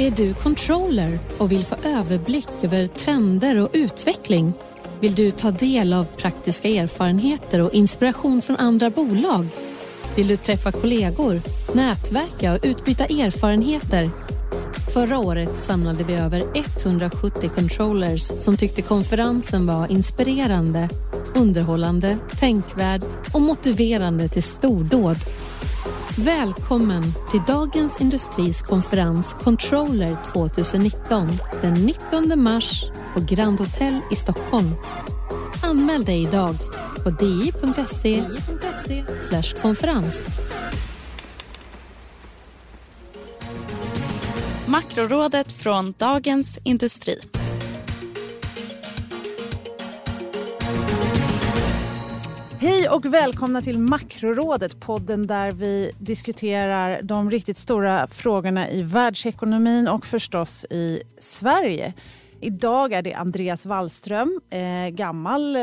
Är du controller och vill få överblick över trender och utveckling? Vill du ta del av praktiska erfarenheter och inspiration från andra bolag? Vill du träffa kollegor, nätverka och utbyta erfarenheter? Förra året samlade vi över 170 controllers som tyckte konferensen var inspirerande, underhållande, tänkvärd och motiverande till stordåd. Välkommen till Dagens Industris konferens Controller 2019 den 19 mars på Grand Hotel i Stockholm. Anmäl dig idag på di.se konferens. Makrorådet från Dagens Industri. Hej och välkomna till Makrorådet, podden där vi diskuterar de riktigt stora frågorna i världsekonomin och förstås i Sverige. Idag är det Andreas Wallström, eh, gammal eh,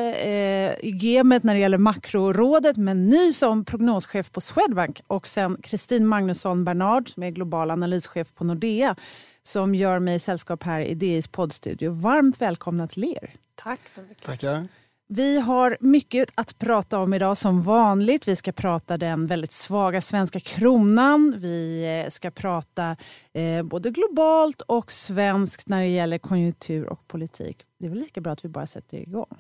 i gamet när det gäller makrorådet men ny som prognoschef på Swedbank och sen Kristin Magnusson Bernard som är global analyschef på Nordea som gör mig sällskap här i DIs poddstudio. Varmt välkomna till er. Tack så mycket. Tackar. Vi har mycket att prata om idag som vanligt. Vi ska prata den väldigt svaga svenska kronan. Vi eh, ska prata eh, både globalt och svenskt när det gäller konjunktur och politik. Det är väl lika bra att vi bara sätter igång.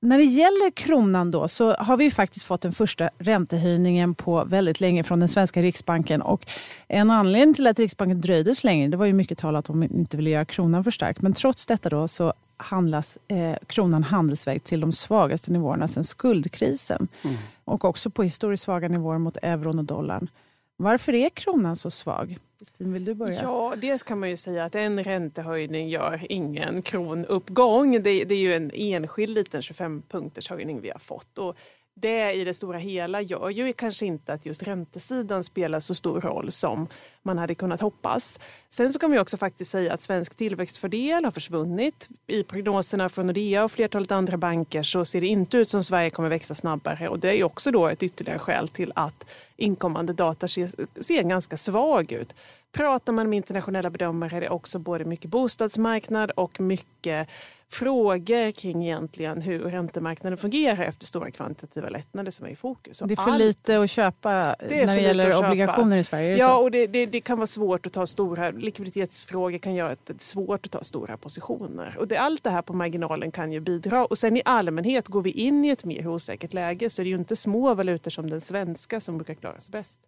När det gäller kronan då så har vi faktiskt fått den första räntehöjningen på väldigt länge från den svenska riksbanken. Och en anledning till att riksbanken dröjde så länge det var ju mycket talat om att de inte ville göra kronan för stark. Men trots detta då så handlas eh, kronan handelsväg till de svagaste nivåerna sedan skuldkrisen. Mm. Och också på historiskt svaga nivåer mot euron och dollarn. Varför är kronan så svag? Kristin, vill du börja? Ja, dels kan man ju säga att en räntehöjning gör ingen kronuppgång. Det, det är ju en enskild liten 25 punkters höjning vi har fått. Och det i det stora hela gör ju kanske inte att just räntesidan spelar så stor roll som man hade kunnat hoppas. Sen så kan vi också faktiskt säga att svensk tillväxtfördel har försvunnit. I prognoserna från Nordea och flertalet andra banker så ser det inte ut som Sverige kommer växa snabbare och det är också då ett ytterligare skäl till att inkommande data ser, ser ganska svag ut. Pratar man med internationella bedömare är det också både mycket bostadsmarknad och mycket frågor kring egentligen hur räntemarknaden fungerar efter stora kvantitativa lättnader som är i fokus. Och det är för all... lite att köpa det när det gäller obligationer i Sverige? Ja, och det, det, det, kan vara svårt att ta stora, likviditetsfrågor kan göra det svårt att ta stora positioner. Och det, allt det här på marginalen kan ju bidra. Och sen i allmänhet, går vi in i ett mer osäkert läge så är det ju inte små valutor som den svenska som brukar klara sig bäst.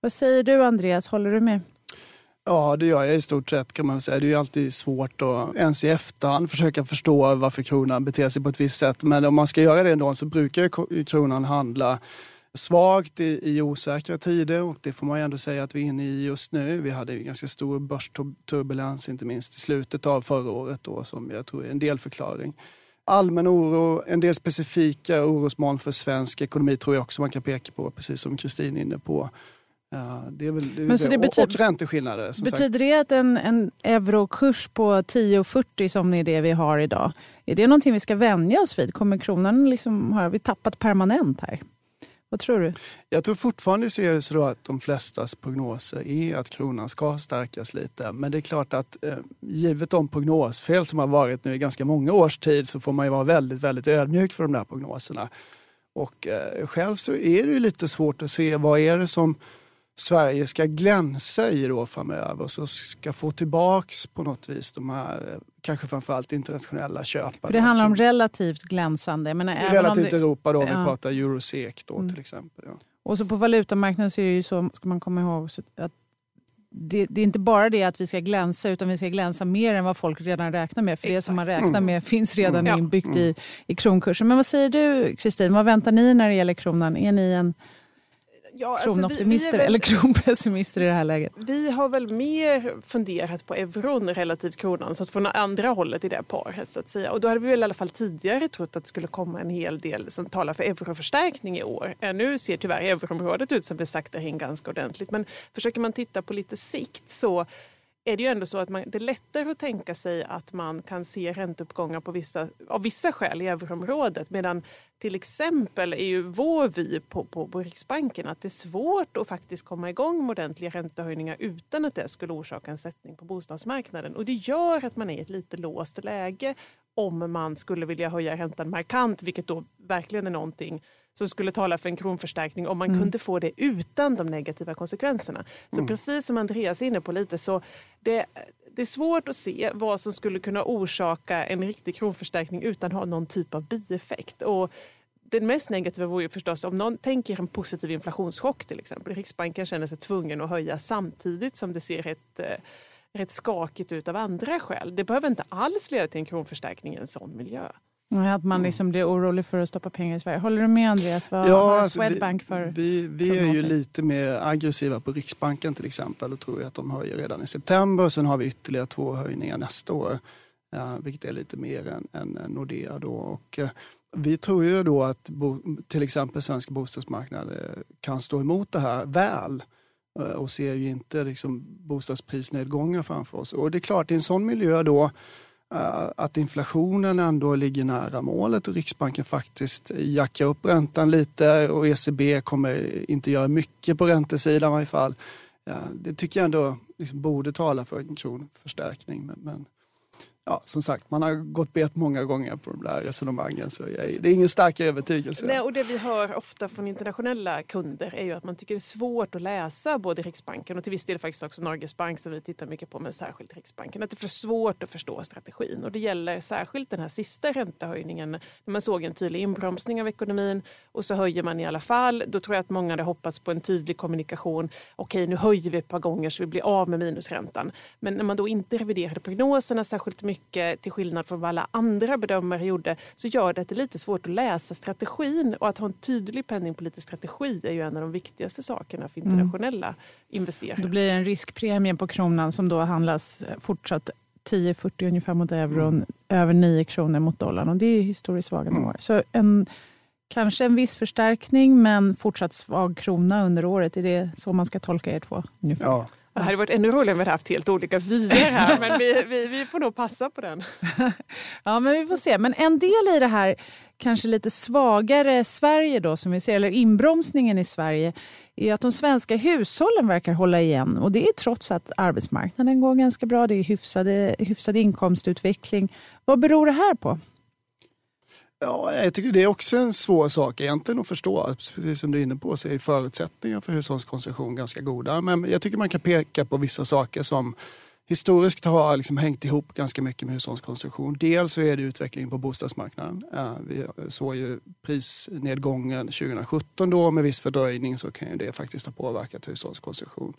Vad säger du Andreas, håller du med? Ja, det gör jag i stort sett kan man säga. Det är ju alltid svårt att ens i efterhand försöka förstå varför kronan beter sig på ett visst sätt. Men om man ska göra det ändå så brukar kronan handla svagt i, i osäkra tider och det får man ju ändå säga att vi är inne i just nu. Vi hade ju ganska stor börsturbulens inte minst i slutet av förra året då som jag tror är en delförklaring. Allmän oro, en del specifika orosmoln för svensk ekonomi tror jag också man kan peka på, precis som Kristin är inne på. Ja, det är väl, det Men så det betyder, och, och ränteskillnader. Betyder sagt. det att en, en eurokurs på 10,40 som är det vi har idag, är det någonting vi ska vänja oss vid? Kommer kronan liksom, har vi tappat permanent här? Vad tror du? Jag tror fortfarande ser det så att de flestas prognoser är att kronan ska stärkas lite. Men det är klart att eh, givet de prognosfel som har varit nu i ganska många års tid så får man ju vara väldigt, väldigt ödmjuk för de där prognoserna. Och eh, själv så är det ju lite svårt att se vad är det som Sverige ska glänsa i då framöver. Så ska få tillbaks på något vis de här, kanske framförallt internationella köparna. För det handlar om relativt glänsande. Men relativt det, Europa då, om ja. vi pratar eurosek då mm. till exempel. Ja. Och så på valutamarknaden så är det ju så, ska man komma ihåg, att det, det, är inte bara det att vi ska glänsa utan vi ska glänsa mer än vad folk redan räknar med. För Exakt. det som man räknar mm. med finns redan mm. inbyggt i, i kronkursen. Men vad säger du Kristin, vad väntar ni när det gäller kronan? Är ni en ja, alltså kronoptimister väl, eller kronpessimister i det här läget? Vi har väl mer funderat på euron relativt kronan, så att från andra hållet i det paret. Så att säga. Och då hade vi väl i alla fall tidigare trott att det skulle komma en hel del som talar för euroförstärkning i år. Nu ser tyvärr euroområdet ut som det saktar in ganska ordentligt. Men försöker man titta på lite sikt så är det ju ändå så att man, det är lättare att tänka sig att man kan se ränteuppgångar på vissa, av vissa skäl i euroområdet. Medan till exempel är ju vår vy på, på, på, Riksbanken att det är svårt att faktiskt komma igång med ordentliga räntehöjningar utan att det skulle orsaka en sättning på bostadsmarknaden. Och det gör att man är i ett lite låst läge om man skulle vilja höja räntan markant, vilket då verkligen är någonting som skulle tala för en kronförstärkning om man mm. kunde få det utan de negativa konsekvenserna. Så mm. precis som Andreas är inne på lite så det, det är svårt att se vad som skulle kunna orsaka en riktig kronförstärkning utan att ha någon typ av bieffekt. Och den mest negativa vore förstås om någon tänker en positiv inflationschock till exempel. Riksbanken känner sig tvungen att höja samtidigt som det ser ett rätt skakigt ut av andra skäl. Det behöver inte alls leda till en kronförstärkning i en sån miljö. Att man mm. liksom blir orolig för att stoppa pengar i Sverige. Håller du med Andreas? Vad ja, har alltså Swedbank för Vi, vi är ju lite mer aggressiva på Riksbanken till exempel och tror att de höjer redan i september. Sen har vi ytterligare två höjningar nästa år, ja, vilket är lite mer än, än Nordea. Då. Och, eh, vi tror ju då att bo, till exempel svensk bostadsmarknad eh, kan stå emot det här väl eh, Eh, och ser ju inte liksom bostadsprisnedgångar framför oss. Och det är klart, i en sån miljö då eh, att inflationen ändå ligger nära målet och Riksbanken faktiskt jackar upp räntan lite och ECB kommer inte göra mycket på räntesidan i varje fall. Eh, det tycker jag ändå liksom borde tala för en kronförstärkning. Men, men ja, som sagt, man har gått bet många gånger på de där resonemangen så jag, det är ingen stark övertygelse. Nej, och det vi hör ofta från internationella kunder är ju att man tycker det är svårt att läsa både Riksbanken och till viss del faktiskt också Norges Bank som vi tittar mycket på, men särskilt Riksbanken. Att det är för svårt att förstå strategin och det gäller särskilt den här sista räntehöjningen när man såg en tydlig inbromsning av ekonomin och så höjer man i alla fall. Då tror jag att många hade hoppats på en tydlig kommunikation. Okej, nu höjer vi ett par gånger så vi blir av med minusräntan. Men när man då inte reviderade prognoserna särskilt mycket mycket, till skillnad från vad alla andra bedömare gjorde, så gör det att det är lite svårt att läsa strategin. Och att ha en tydlig penningpolitisk strategi är ju en av de viktigaste sakerna för mm. internationella mm. investerare. Då blir det en riskpremie på kronan som då handlas fortsatt 10,40 ungefär mot euron, mm. över 9 kronor mot dollarn. Och det är historiskt svaga mm. nivåer. Så en, kanske en viss förstärkning, men fortsatt svag krona under året. Är det så man ska tolka er två? Ungefär? Ja. Det hade varit ännu roligare om vi hade haft helt olika vyer här, men vi, vi, vi får nog passa på den. ja, men vi får se. Men en del i det här kanske lite svagare Sverige då, som vi ser, eller inbromsningen i Sverige, är att de svenska hushållen verkar hålla igen. Och det är trots att arbetsmarknaden går ganska bra, det är hyfsade, hyfsad inkomstutveckling. Vad beror det här på? Ja, jag tycker det är också en svår sak egentligen att förstå. Precis som du är inne på så är förutsättningarna för hushållskonsumtion ganska goda. Men jag tycker man kan peka på vissa saker som historiskt har liksom hängt ihop ganska mycket med hushållskonsumtion. Dels så är det utvecklingen på bostadsmarknaden. Eh, vi såg ju prisnedgången 2017 då med viss fördröjning så kan ju det faktiskt ha påverkat hushållskonsumtion.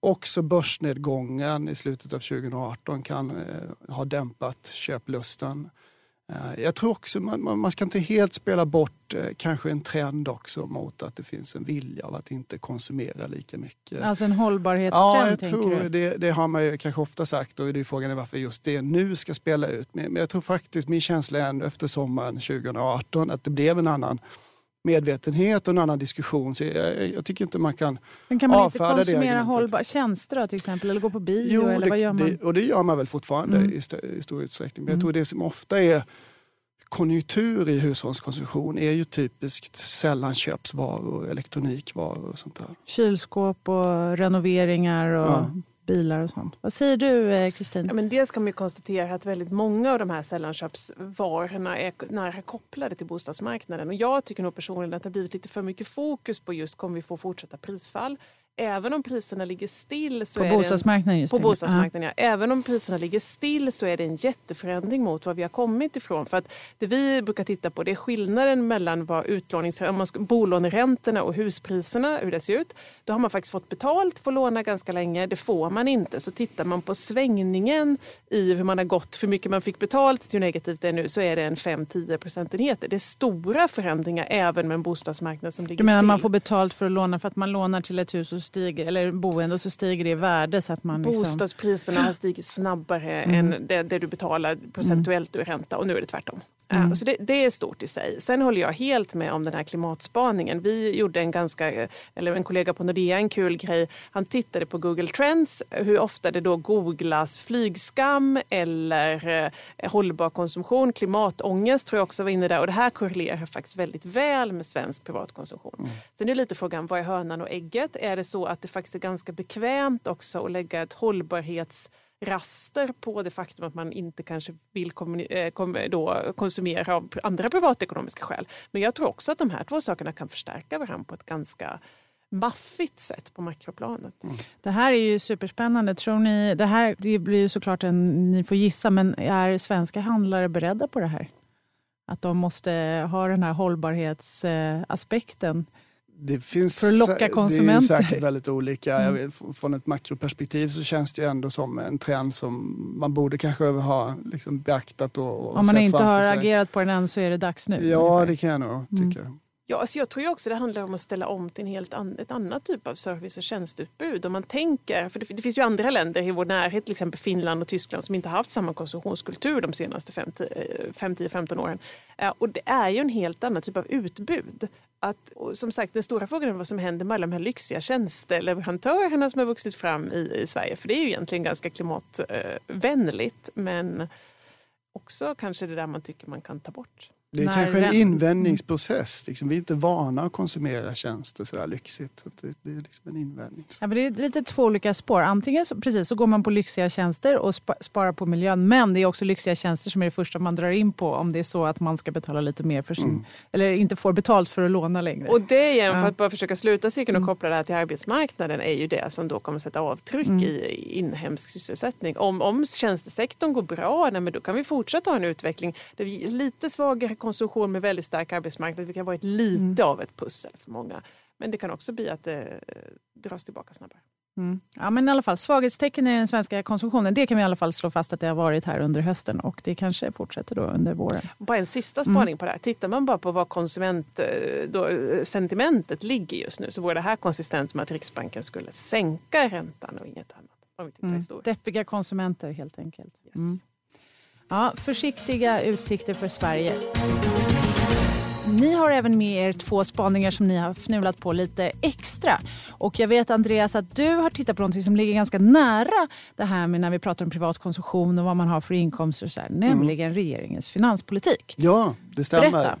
Också börsnedgången i slutet av 2018 kan eh, ha dämpat köplusten. Eh, jag tror också man, man ska inte helt spela bort eh, kanske en trend också mot att det finns en vilja av att inte konsumera lika mycket. Alltså en hållbarhetstrend? Ja, jag tror det, det, har man ju kanske ofta sagt och det är frågan är varför just det nu ska spela ut. Men, men jag tror faktiskt, min känsla är ändå efter sommaren 2018 att det blev en annan medvetenhet och en annan diskussion. Så jag, jag tycker inte man kan Men kan man inte konsumera hållbara tjänster då, till exempel? Eller gå på bio? Jo, eller det, vad gör man? Det, och det gör man väl fortfarande mm. i, st i, stor utsträckning. Men jag tror mm. det som ofta är konjunktur i hushållskonsumtion är ju typiskt sällanköpsvaror, elektronikvaror och sånt där. Kylskåp och renoveringar och ja bilar och sånt. Vad säger du eh, Kristin? Ja, dels kan man konstatera att väldigt många av de här sällanköpsvarorna är nära kopplade till bostadsmarknaden. Och jag tycker nog personligen att det har blivit lite för mycket fokus på just kommer vi få fortsatta prisfall även om priserna ligger still så på är bostadsmarknaden en, just på det. bostadsmarknaden, ja. Även om priserna ligger still så är det en jätteförändring mot vad vi har kommit ifrån. För att det vi brukar titta på det är skillnaden mellan vad utlånings, om man ska, bolåneräntorna och huspriserna, hur det ser ut. Då har man faktiskt fått betalt för att låna ganska länge. Det får man inte. Så tittar man på svängningen i hur man har gått, för mycket man fick betalt till hur negativt det är nu, så är det en 5-10 procentenheter. Det är stora förändringar även med en bostadsmarknad som ligger Du menar still. man får betalt för att låna för att man lånar till ett hus och stiger, eller boende och så stiger det i värde så att man liksom... Bostadspriserna har stigit snabbare Mm. än det, det du betalar procentuellt ur ränta och nu är det tvärtom. Mm. Uh, så det, det är stort i sig. Sen håller jag helt med om den här klimatspaningen. Vi gjorde en ganska, eller en kollega på Nordea, en kul grej. Han tittade på Google Trends, hur ofta det då googlas flygskam eller eh, hållbar konsumtion. Klimatångest tror jag också var inne där och det här korrelerar faktiskt väldigt väl med svensk privatkonsumtion. Mm. Sen är det lite frågan, vad är hönan och ägget? Är det så att det faktiskt är ganska bekvämt också att lägga ett hållbarhets raster på det faktum att man inte kanske vill eh, då konsumera av andra privatekonomiska skäl. Men jag tror också att de här två sakerna kan förstärka varandra på ett ganska maffigt sätt på makroplanet. Mm. Det här är ju superspännande. Tror ni, det, här, det blir ju såklart en, ni får gissa, men är svenska handlare beredda på det här? Att de måste ha den här hållbarhetsaspekten? Det finns, För att locka Det är ju konsumenter. säkert väldigt olika. Mm. Vet, från ett makroperspektiv så känns det ju ändå som en trend som man borde kanske ha liksom beaktat och, och Om man inte har sig. agerat på den än så är det dags nu. Ja, ungefär. det kan jag nog tycka. Ja, alltså jag tror ju också det handlar om att ställa om till en helt an, ett annat typ av service och tjänsteutbud. Om man tänker, för det, det finns ju andra länder i vår närhet, till exempel Finland och Tyskland, som inte haft samma konsumtionskultur de senaste 5-10-15 eh, åren. Eh, Och det är ju en helt annan typ av utbud. Att, som sagt, den stora frågan är vad som händer med alla de här lyxiga tjänsteleverantörerna som har vuxit fram i, i Sverige. För det är ju egentligen ganska klimatvänligt, men också kanske det där man tycker man kan ta bort. Det är När kanske en invändningsprocess. Liksom, vi är inte vana att konsumera tjänster så här lyxigt. Det, det är liksom en invändning. Ja, men det är lite två olika spår. Antingen så, precis, så går man på lyxiga tjänster och spa, sparar på miljön. Men det är också lyxiga tjänster som är det första man drar in på om det är så att man ska betala lite mer för sin... Mm. Eller inte får betalt för att låna längre. Och det igen, för att bara försöka sluta cirkeln och Mm. koppla det här till arbetsmarknaden är ju det som då kommer sätta avtryck Mm. i inhemsk sysselsättning. Om, om tjänstesektorn går bra, nej, men då kan vi fortsätta ha en utveckling där vi lite svagare konsumtion med väldigt stark arbetsmarknad. Det kan vara ett lite Mm. av ett pussel för många. Men det kan också bli att det eh, dras tillbaka snabbare. Mm. Ja, men i alla fall, svaghetstecken i den svenska konsumtionen, det kan vi i alla fall slå fast att det har varit här under hösten och det kanske fortsätter då under våren. Bara en sista Mm. spaning på det här. Tittar man bara på vad konsumentsentimentet ligger just nu så vore det här konsistent med att Riksbanken skulle sänka räntan och inget annat. Om vi tittar Mm. historiskt. Deppiga konsumenter helt enkelt. Yes. Mm. Ja, försiktiga utsikter för Sverige. Ni har även med er två spaningar som ni har fnulat på lite extra. Och jag vet Andreas att du har tittat på något som ligger ganska nära det här med när vi pratar om privat konsumtion och vad man har för inkomster och så här, nämligen regeringens finanspolitik. Ja, det stämmer. Berätta.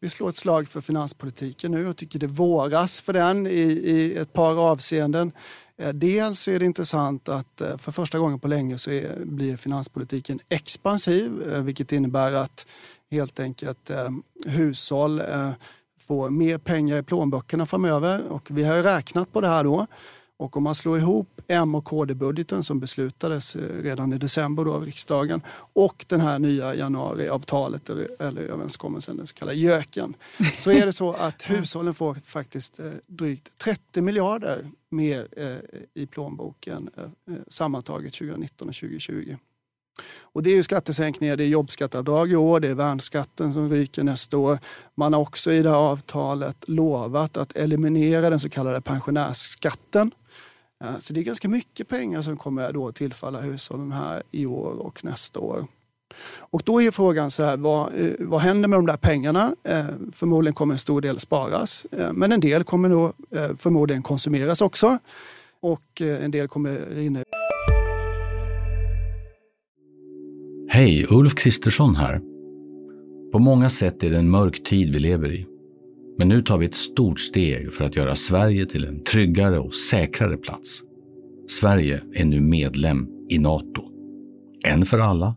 Vi slår ett slag för finanspolitiken nu och tycker det våras för den i, i ett par avseenden. Eh, Dels är det intressant att eh, för första gången på länge så är, blir finanspolitiken expansiv, eh, vilket innebär att helt enkelt eh, hushåll eh, får mer pengar i plånböckerna framöver. Och vi har räknat på det här då. Och om man slår ihop M och KD-budgeten som beslutades redan i december då av riksdagen och den här nya januariavtalet eller, överenskommelsen, den så kallade JÖKen, så är det så att hushållen får faktiskt drygt 30 miljarder mer eh, i plånboken eh, eh sammantaget 2019 och 2020. Och det är ju skattesänkningar, det är jobbskatteavdrag i år, det är värnskatten som ryker nästa år. Man har också i det här avtalet lovat att eliminera den så kallade pensionärsskatten. Eh, Så det är ganska mycket pengar som kommer då tillfalla hushållen här i år och nästa år. Och då är frågan så här, vad, eh, vad händer med de där pengarna? Eh, förmodligen kommer en stor del sparas, eh, men en del kommer då förmodligen konsumeras också. Och en del kommer rinna Hej, Ulf Kristersson här. På många sätt är det en mörk tid vi lever i. Men nu tar vi ett stort steg för att göra Sverige till en tryggare och säkrare plats. Sverige är nu medlem i Nato. En för alla,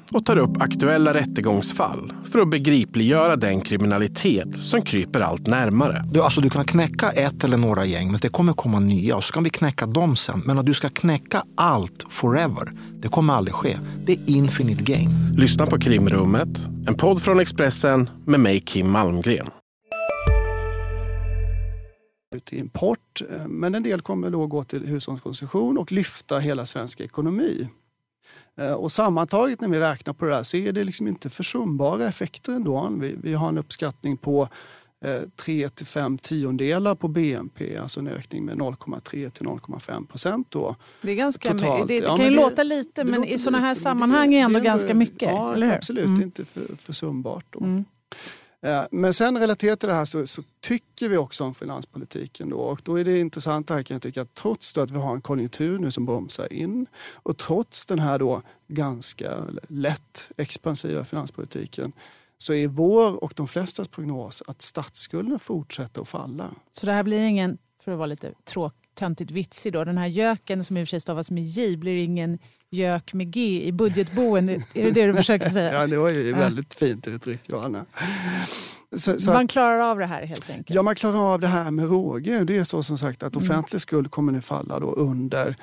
och tar upp aktuella rättegångsfall för att begripliggöra den kriminalitet som kryper allt närmare. Du, alltså, du kan knäcka ett eller några gäng, men det kommer komma nya och så kan vi knäcka dem sen. Men att du ska knäcka allt forever, det kommer aldrig ske. Det är infinite gain. Lyssna på Krimrummet, en podd från Expressen med mig Kim Malmgren. till import, eh, men en del kommer då gå till hushållskonsumtion och lyfta hela svensk ekonomi. Eh, och sammantaget när vi räknar på det här så är det liksom inte försumbara effekter ändå. Vi, vi har en uppskattning på 3 till 5 tiondelar på BNP, alltså en ökning med 0,3 till 0,5 procent. Då, det är ganska totalt. Det, det ja, kan ju det, låta lite, men i sådana här lite, sammanhang är ändå det, ganska mycket. Ja, absolut. Mm. Inte för, försumbart. Då. Mm. Eh, men sen relaterat till det här så, så, tycker vi också om finanspolitiken. Då. Och då är det intressant här kan jag tycka att trots att vi har en konjunktur nu som bromsar in och trots den här då ganska lätt expansiva finanspolitiken så är vår och de flestas prognos att statsskulden fortsätter att falla. Så det här blir ingen, för att vara lite tråkigt vitsig då, den här göken som i och för sig stavas med J blir ingen gök med G i budgetboen. Är det det du försöker säga? ja, det var ju väldigt fint uttryckt, Johanna. Så, så man klarar av det här helt enkelt? Ja, man klarar av det här med råge. Det är så som sagt att Mm. offentlig skuld kommer nu falla då under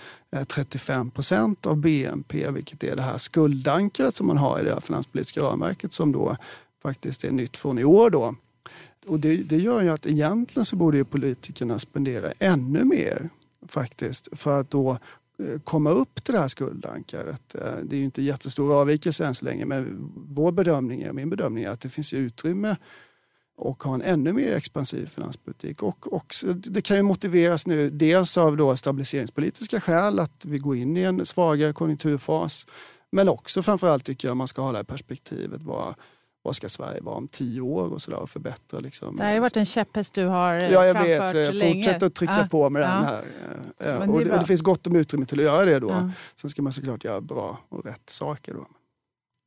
35 procent av BNP, vilket är det här skuldankaret som man har i det här finanspolitiska ramverket som då faktiskt är nytt från i år. Då. Och det, det gör ju att egentligen så borde ju politikerna spendera ännu mer faktiskt för att då eh, komma upp till det här skuldankaret. Eh, det är ju inte jättestor avvikelse än så länge men vår bedömning är, min bedömning är att det finns utrymme och ha en ännu mer expansiv finanspolitik. Och, och det kan ju motiveras nu dels av då stabiliseringspolitiska skäl att vi går in i en svagare konjunkturfas. Men också framförallt tycker jag man ska ha det här perspektivet. vara vad ska Sverige vara om tio år och, så där, och förbättra. Liksom. Det här har varit en käpphäst du har ja, jag framfört vet. Jag länge. fortsätter att trycka ah, på med ja. den här. Och det, det, är och det finns gott om utrymme till att göra det då. Ja. Sen ska man såklart göra bra och rätt saker. Då.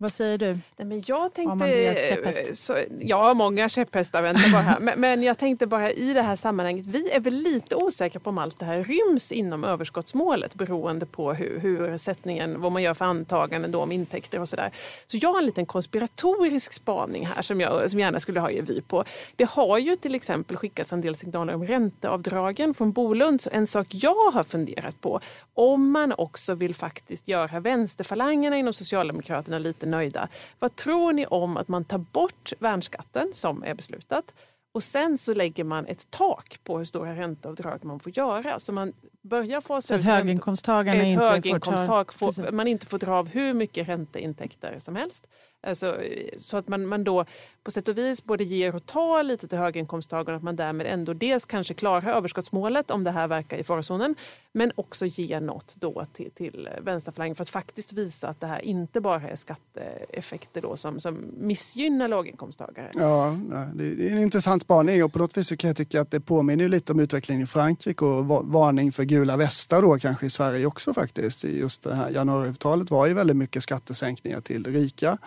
Vad säger du? Nej, men jag tänkte, så, ja, många käpphästar väntar bara här. Men, men jag tänkte bara i det här sammanhanget, vi är väl lite osäkra på om allt det här ryms inom överskottsmålet beroende på hur, hur sättningen, vad man gör för antaganden då om intäkter och sådär. Så jag har en liten konspiratorisk spaning här som jag som gärna skulle ha er vy på. Det har ju till exempel skickats en del signaler om ränteavdragen från Bolund. Så en sak jag har funderat på, om man också vill faktiskt göra vänsterfalangerna inom Socialdemokraterna lite nöjda. Vad tror ni om att man tar bort värnskatten som är beslutat och sen så lägger man ett tak på hur stora ränteavdrag man får göra. Så man börjar få Så att höginkomsttagarna ett inte får ta... får, man inte får dra av hur mycket ränteintäkter som helst. Alltså, så att man, man då på sätt och vis både ger och tar lite till höginkomsttagarna att man därmed ändå dels kanske klarar överskottsmålet om det här verkar i farozonen men också ger något då till, till vänsterfalangen för att faktiskt visa att det här inte bara är skatteeffekter då som, som missgynnar låginkomsttagare. Ja, det är en intressant spaning och på något vis så kan jag tycka att det påminner lite om utvecklingen i Frankrike och varning för gula västar då kanske i Sverige också faktiskt. Just det här januariavtalet var ju väldigt mycket skattesänkningar till rika.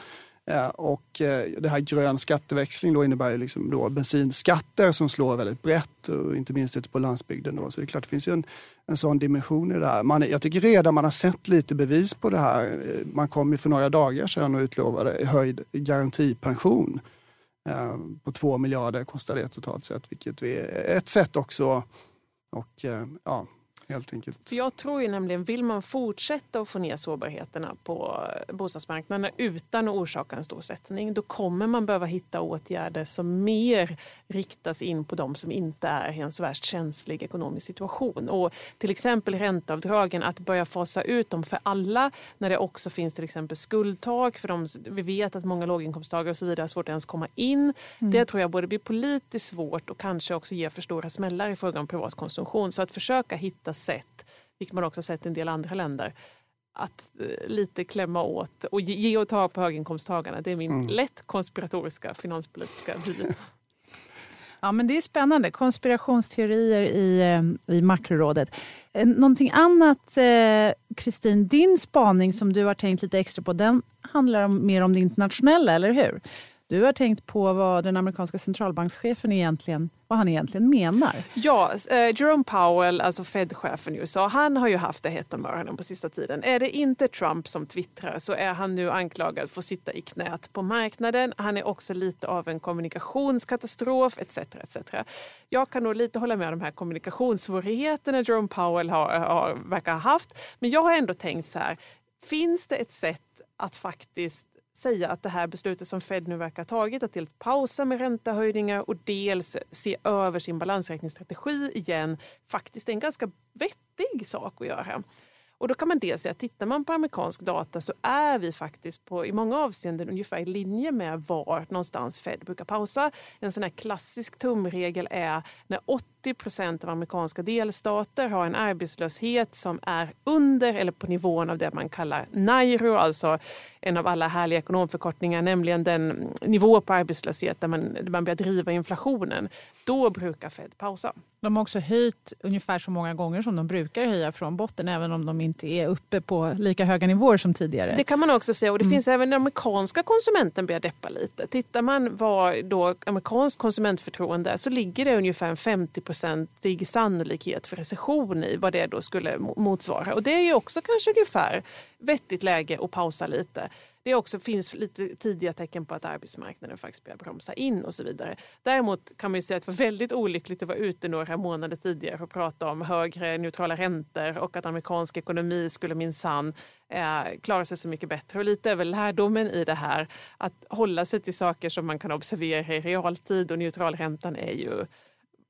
Och eh, det här grön skatteväxling då innebär ju liksom då bensinskatter som slår väldigt brett, och inte minst ute på landsbygden. Då. Så det är klart, det finns ju en, en sån dimension i det här. Man, jag tycker redan man har sett lite bevis på det här. Eh, man kom ju för några dagar sedan och utlovade höjd garantipension. Eh, på 2 miljarder kostar det totalt sett, vilket är ett sätt också och ja, helt enkelt. För jag tror ju nämligen, vill man fortsätta att få ner sårbarheterna på bostadsmarknaden utan att orsaka en stor sättning, då kommer man behöva hitta åtgärder som mer riktas in på de som inte är i en så värst känslig ekonomisk situation. Och till exempel ränteavdragen, att börja fasa ut dem för alla när det också finns till exempel skuldtak för de, vi vet att många låginkomsttagare och så vidare har svårt att ens komma in. Mm. Det tror jag både blir politiskt svårt och kanske också ger för stora smällar i fråga om privat konsumtion. Så att försöka hitta sätt, vilket man också sett i en del andra länder, att eh, lite klämma åt och ge och ta på höginkomsttagarna. Det är min mm. lätt konspiratoriska finanspolitiska vy. Ja, men det är spännande. Konspirationsteorier i, i makrorådet. Någonting annat, Kristin, eh, din spaning som du har tänkt lite extra på, den handlar om, mer om det internationella, eller hur? Du har tänkt på vad den amerikanska centralbankschefen egentligen, vad han egentligen menar. Ja, eh, Jerome Powell, alltså Fed-chefen i USA, han har ju haft det hett om öronen på sista tiden. Är det inte Trump som twittrar så är han nu anklagad för att sitta i knät på marknaden. Han är också lite av en kommunikationskatastrof etc. etc. Jag kan nog lite hålla med om de här kommunikationssvårigheterna Jerome Powell har, har, verkar ha haft. Men jag har ändå tänkt så här, finns det ett sätt att faktiskt säga att det här beslutet som Fed nu verkar ha tagit, att dels pausa med räntehöjningar och dels se över sin balansräkningsstrategi igen, faktiskt är en ganska vettig sak att göra. Och då kan man dels säga, tittar man på amerikansk data så är vi faktiskt på, i många avseenden ungefär i linje med var någonstans Fed brukar pausa. En sån här klassisk tumregel är när 80 80 procent av amerikanska delstater har en arbetslöshet som är under eller på nivån av det man kallar NIRO, alltså en av alla härliga ekonomförkortningar, nämligen den nivå på arbetslöshet där man, där man börjar driva inflationen. Då brukar Fed pausa. De har också höjt ungefär så många gånger som de brukar höja från botten, även om de inte är uppe på lika höga nivåer som tidigare. Det kan man också säga och det mm. finns även den amerikanska konsumenten börjar deppa lite. Tittar man vad då amerikanskt konsumentförtroende så ligger det ungefär 50 procentig sannolikhet för recession i, vad det då skulle motsvara. Och det är ju också kanske ungefär vettigt läge att pausa lite. Det också finns lite tidiga tecken på att arbetsmarknaden faktiskt börjar bromsa in och så vidare. Däremot kan man ju säga att det var väldigt olyckligt att vara ute några månader tidigare och prata om högre neutrala räntor och att amerikansk ekonomi skulle minsann eh, klara sig så mycket bättre. Och lite är väl lärdomen i det här att hålla sig till saker som man kan observera i realtid och neutralräntan är ju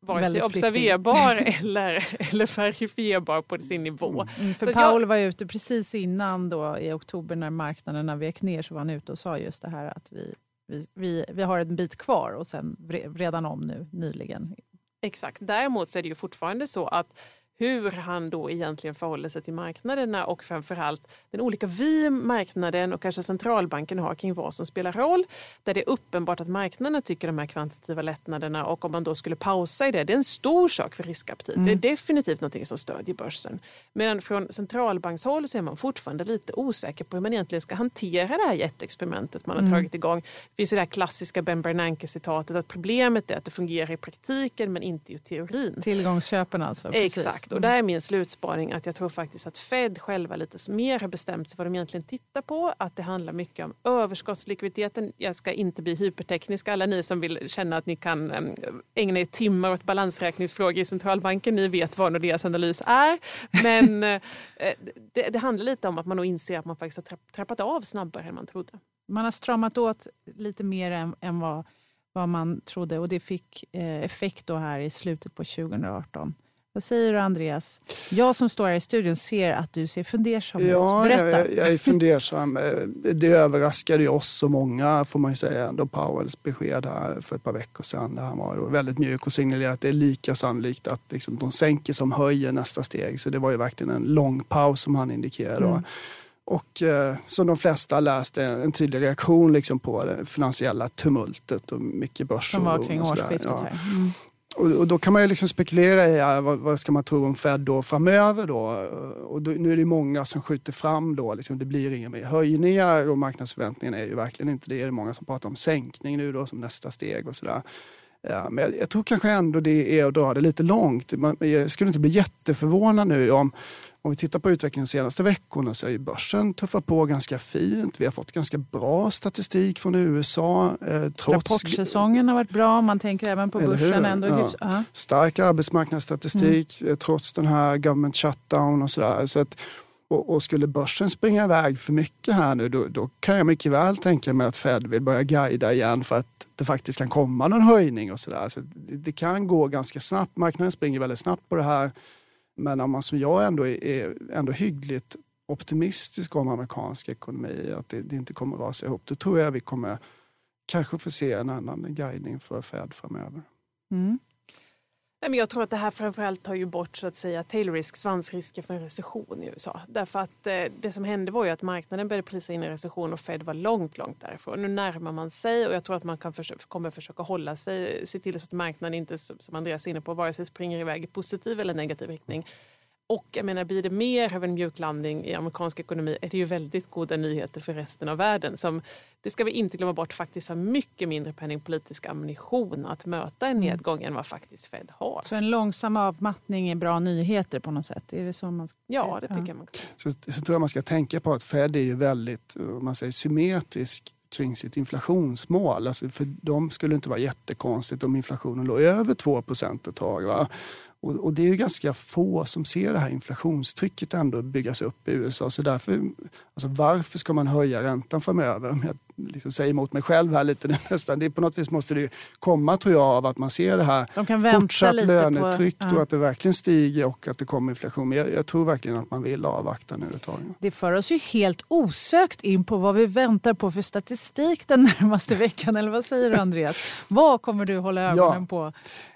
vare sig observerbar eller, eller verifierbar på sin nivå. Mm. Mm, för så Paul jag... var ute precis innan då, i oktober när marknaderna vek ner så var han ute och sa just det här att vi, vi, vi, vi har en bit kvar och sen redan om nu nyligen. Exakt. Däremot så är det ju fortfarande så att hur han då egentligen förhåller sig till marknaderna och framförallt den olika vy marknaden och kanske centralbanken har kring vad som spelar roll. Där det är uppenbart att marknaderna tycker de här kvantitativa lättnaderna och om man då skulle pausa i det, det är en stor sak för riskaptit. Mm. Det är mm. definitivt något som stödjer börsen. Medan från centralbankshåll så är man fortfarande lite osäker på hur man egentligen ska hantera det här jätteexperimentet man har mm. tagit igång. Det finns det här klassiska Ben Bernanke-citatet att problemet är att det fungerar i praktiken men inte i teorin. Tillgångsköpen alltså? Exakt. Exakt, och där är min slutspaning att jag tror faktiskt att Fed själva lite mer har bestämt sig vad de egentligen tittar på. Att det handlar mycket om överskottslikviditeten. Jag ska inte bli hyperteknisk. Alla ni som vill känna att ni kan ägna er timmar åt balansräkningsfrågor i centralbanken, ni vet vad Nordeas analys är. Men eh, det, det, handlar lite om att man nog inser att man faktiskt har trappat av snabbare än man trodde. Man har stramat åt lite mer än, än vad, vad man trodde och det fick eh, effekt då här i slutet på 2018. Vad säger du Andreas? Jag som står här i studion ser att du ser fundersam ut. Ja, Berätta. Jag, jag är fundersam. Det överraskade ju oss och många får man ju säga ändå Powells besked här för ett par veckor sedan. Där han var väldigt mjuk och signalerade att det är lika sannolikt att liksom, de sänker som höjer nästa steg. Så det var ju verkligen en lång paus som han indikerade. Mm. Och eh, som de flesta läste, en tydlig reaktion liksom på det finansiella tumultet och mycket börsoro. Som var kring årsskiftet. Ja. Här. Mm. Och, och, då kan man ju liksom spekulera i ja, vad, vad, ska man tro om Fed då framöver. Då? Och då, nu är det många som skjuter fram då, liksom, det blir inga mer höjningar och marknadsförväntningen är ju verkligen inte det. Det är många som pratar om sänkning nu då som nästa steg och sådär. Ja, men jag, jag, tror kanske ändå det är att dra det lite långt. Man, jag skulle inte bli jätteförvånad nu om om vi tittar på utvecklingen de senaste veckorna så är börsen tuffat på ganska fint. Vi har fått ganska bra statistik från USA. Eh, trots... Rapportsäsongen har varit bra, man tänker även på börsen. Ändå ja. uh -huh. Stark arbetsmarknadsstatistik mm. Eh, trots den här government shutdown och sådär. Så att, och, och, skulle börsen springa iväg för mycket här nu då, då, kan jag mycket väl tänka mig att Fed vill börja guida igen för att det faktiskt kan komma någon höjning och sådär. Så det, det kan gå ganska snabbt. Marknaden springer väldigt snabbt på det här. Men om man som jag ändå är, är ändå hyggligt optimistisk om amerikansk ekonomi, att det, det inte kommer att rasa ihop, då tror jag vi kommer kanske få se en annan guidning för Fed framöver. Mm jag tror att det här framförallt tar ju bort så att säga tailrisk, svansrisker för en recession i USA. Därför att eh, det som hände var ju att marknaden började prisa in en recession och Fed var långt, långt därifrån. Nu närmar man sig och jag tror att man kan försöka, kommer försöka hålla sig, se till så att marknaden inte, som Andreas är inne på, vare sig springer iväg i positiv eller negativ riktning och jag menar, blir det mer av en mjuklandning i amerikansk ekonomi är det ju väldigt goda nyheter för resten av världen som, det ska vi inte glömma bort, faktiskt har mycket mindre penningpolitisk ammunition att möta en nedgång än vad faktiskt Fed har. Så en långsam avmattning är bra nyheter på något sätt? Är det så man ska... Ja, det tycker jag man kan. Så, så tror jag man ska tänka på att Fed är ju väldigt om man säger, symmetrisk kring sitt inflationsmål. Alltså för dem skulle det inte vara jättekonstigt om inflationen låg över 2 ett tag. Va? Och, och, det är ju ganska få som ser det här inflationstrycket ändå byggas upp i USA. Så därför, alltså varför ska man höja räntan framöver? Jag liksom säger emot mig själv här lite nästan. Det, på något vis måste det komma tror jag av att man ser det här fortsatt lönetryck på, ja. och att det verkligen stiger och att det kommer inflation. Men jag, jag, tror verkligen att man vill avvakta nu ett tag. Det för oss ju helt osökt in på vad vi väntar på för statistik den närmaste veckan. Eller vad säger du Andreas? vad kommer du hålla ögonen ja. på?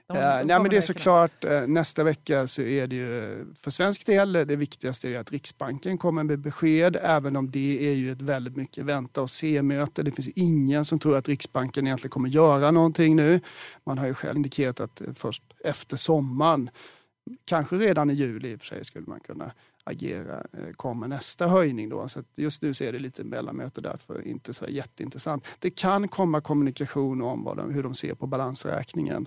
De, de nej, men det är såklart, eh, nästa vecka så är det ju för svensk del, det viktigaste är att Riksbanken kommer med besked, även om det är ju ett väldigt mycket vänta och se-möte. Det finns ju ingen som tror att Riksbanken egentligen kommer göra någonting nu. Man har ju själv indikerat att först efter sommaren, kanske redan i juli i och för sig, skulle man kunna agera, eh, kommer nästa höjning. Då. Så just nu så är det lite mellanmöte därför inte så jätteintressant. Det kan komma kommunikation om vad de, hur de ser på balansräkningen Eh,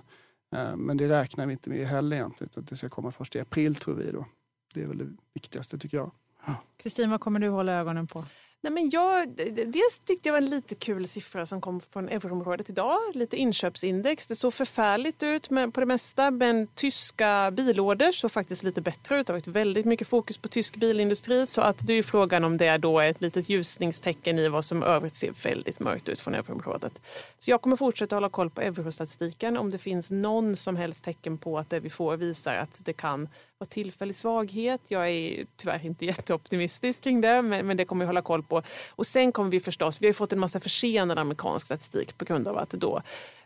Eh, men det räknar vi inte med heller egentligen, utan det ska komma först i april tror vi. Då. Det är väl det viktigaste tycker jag. Kristin, vad kommer du hålla ögonen på? Nej, men jag, dels tyckte jag var en lite kul siffra som kom från euroområdet idag. Lite inköpsindex. Det såg förfärligt ut på det mesta men tyska bilorder såg faktiskt lite bättre ut. Det har varit väldigt mycket fokus på tysk bilindustri så att det är frågan om det då är ett litet ljusningstecken i vad som övrigt ser väldigt mörkt ut från euroområdet. Så jag kommer fortsätta hålla koll på eurostatistiken om det finns någon som helst tecken på att det vi får visar att det kan vara tillfällig svaghet. Jag är tyvärr inte jätteoptimistisk kring det men, men det kommer jag hålla koll på. Och sen kommer vi förstås, vi har fått en massa försenad amerikansk statistik på grund av att då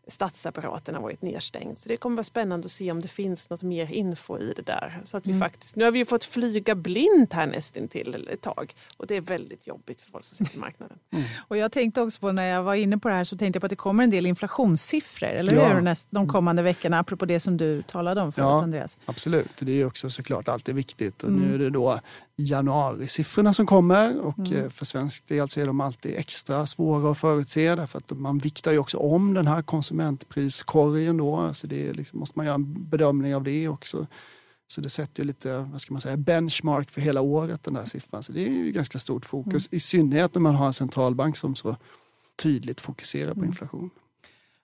statsapparaten har varit nedstängd. Så det kommer vara spännande att se om det finns något mer info i det där. Så att vi mm. faktiskt, nu har vi fått flyga blint här nästintill ett tag och det är väldigt jobbigt för folk som sitter i marknaden. Mm. Och jag tänkte också på när jag var inne på det här så tänkte jag på att det kommer en del inflationssiffror, eller ja. hur? De kommande veckorna, apropå det som du talade om förut, ja, Andreas. Absolut, det är också såklart alltid viktigt. Och mm. Nu är det då januarisiffrorna som kommer och mm. Eh, för svensk del så är de alltid extra svåra att förutse därför att man viktar ju också om den här konsumentpriskorgen då. Alltså det liksom, måste man göra en bedömning av det också. Så det sätter ju lite vad ska man säga, benchmark för hela året den där siffran. Så det är ju ganska stort fokus. Mm. I synnerhet när man har en centralbank som så tydligt fokuserar på mm. inflation.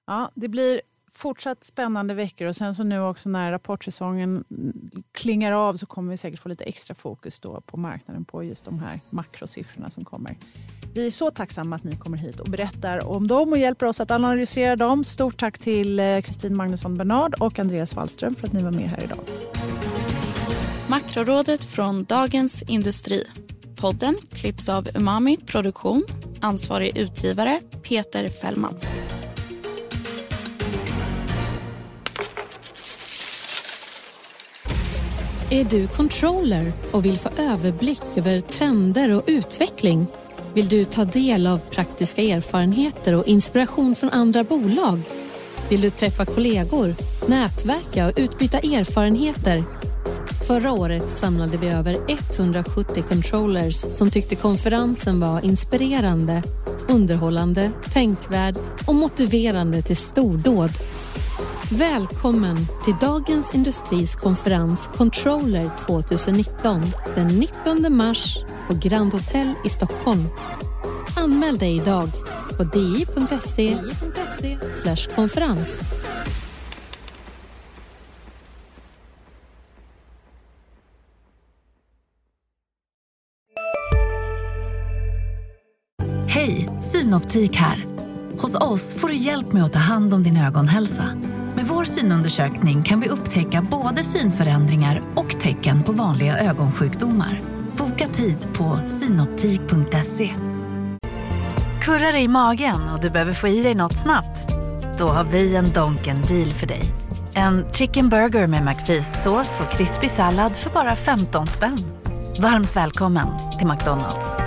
Ja, det blir fortsatt spännande veckor och sen så nu också när rapportsäsongen klingar av så kommer vi säkert få lite extra fokus då på marknaden på just de här makrosiffrorna som kommer. Vi är så tacksamma att ni kommer hit och berättar om dem och hjälper oss att analysera dem. Stort tack till eh, Kristin Magnusson Bernard och Andreas Wallström för att ni var med här idag. Makrorådet från Dagens Industri. Podden klipps av Umami Produktion. Ansvarig utgivare Peter Fällman. Är du controller och vill få överblick över trender och utveckling? Vill du ta del av praktiska erfarenheter och inspiration från andra bolag? Vill du träffa kollegor, nätverka och utbyta erfarenheter? Förra året samlade vi över 170 controllers som tyckte konferensen var inspirerande, underhållande, tänkvärd och motiverande till stordåd. Välkommen till Dagens Industris konferens Controller 2019 den 19 mars på Grand Hotel i Stockholm. Anmäl dig idag på di.se konferens. Hej, Synoptik här. Hos oss får du hjälp med att ta hand om din ögonhälsa. Med vår synundersökning kan vi upptäcka både synförändringar och tecken på vanliga ögonsjukdomar. Boka tid på synoptik.se. Kurrar i magen och du behöver få i dig något snabbt? Då har vi en Donken deal för dig. En chicken burger med McFeast-sås och krispig sallad för bara 15 spänn. Varmt välkommen till McDonalds.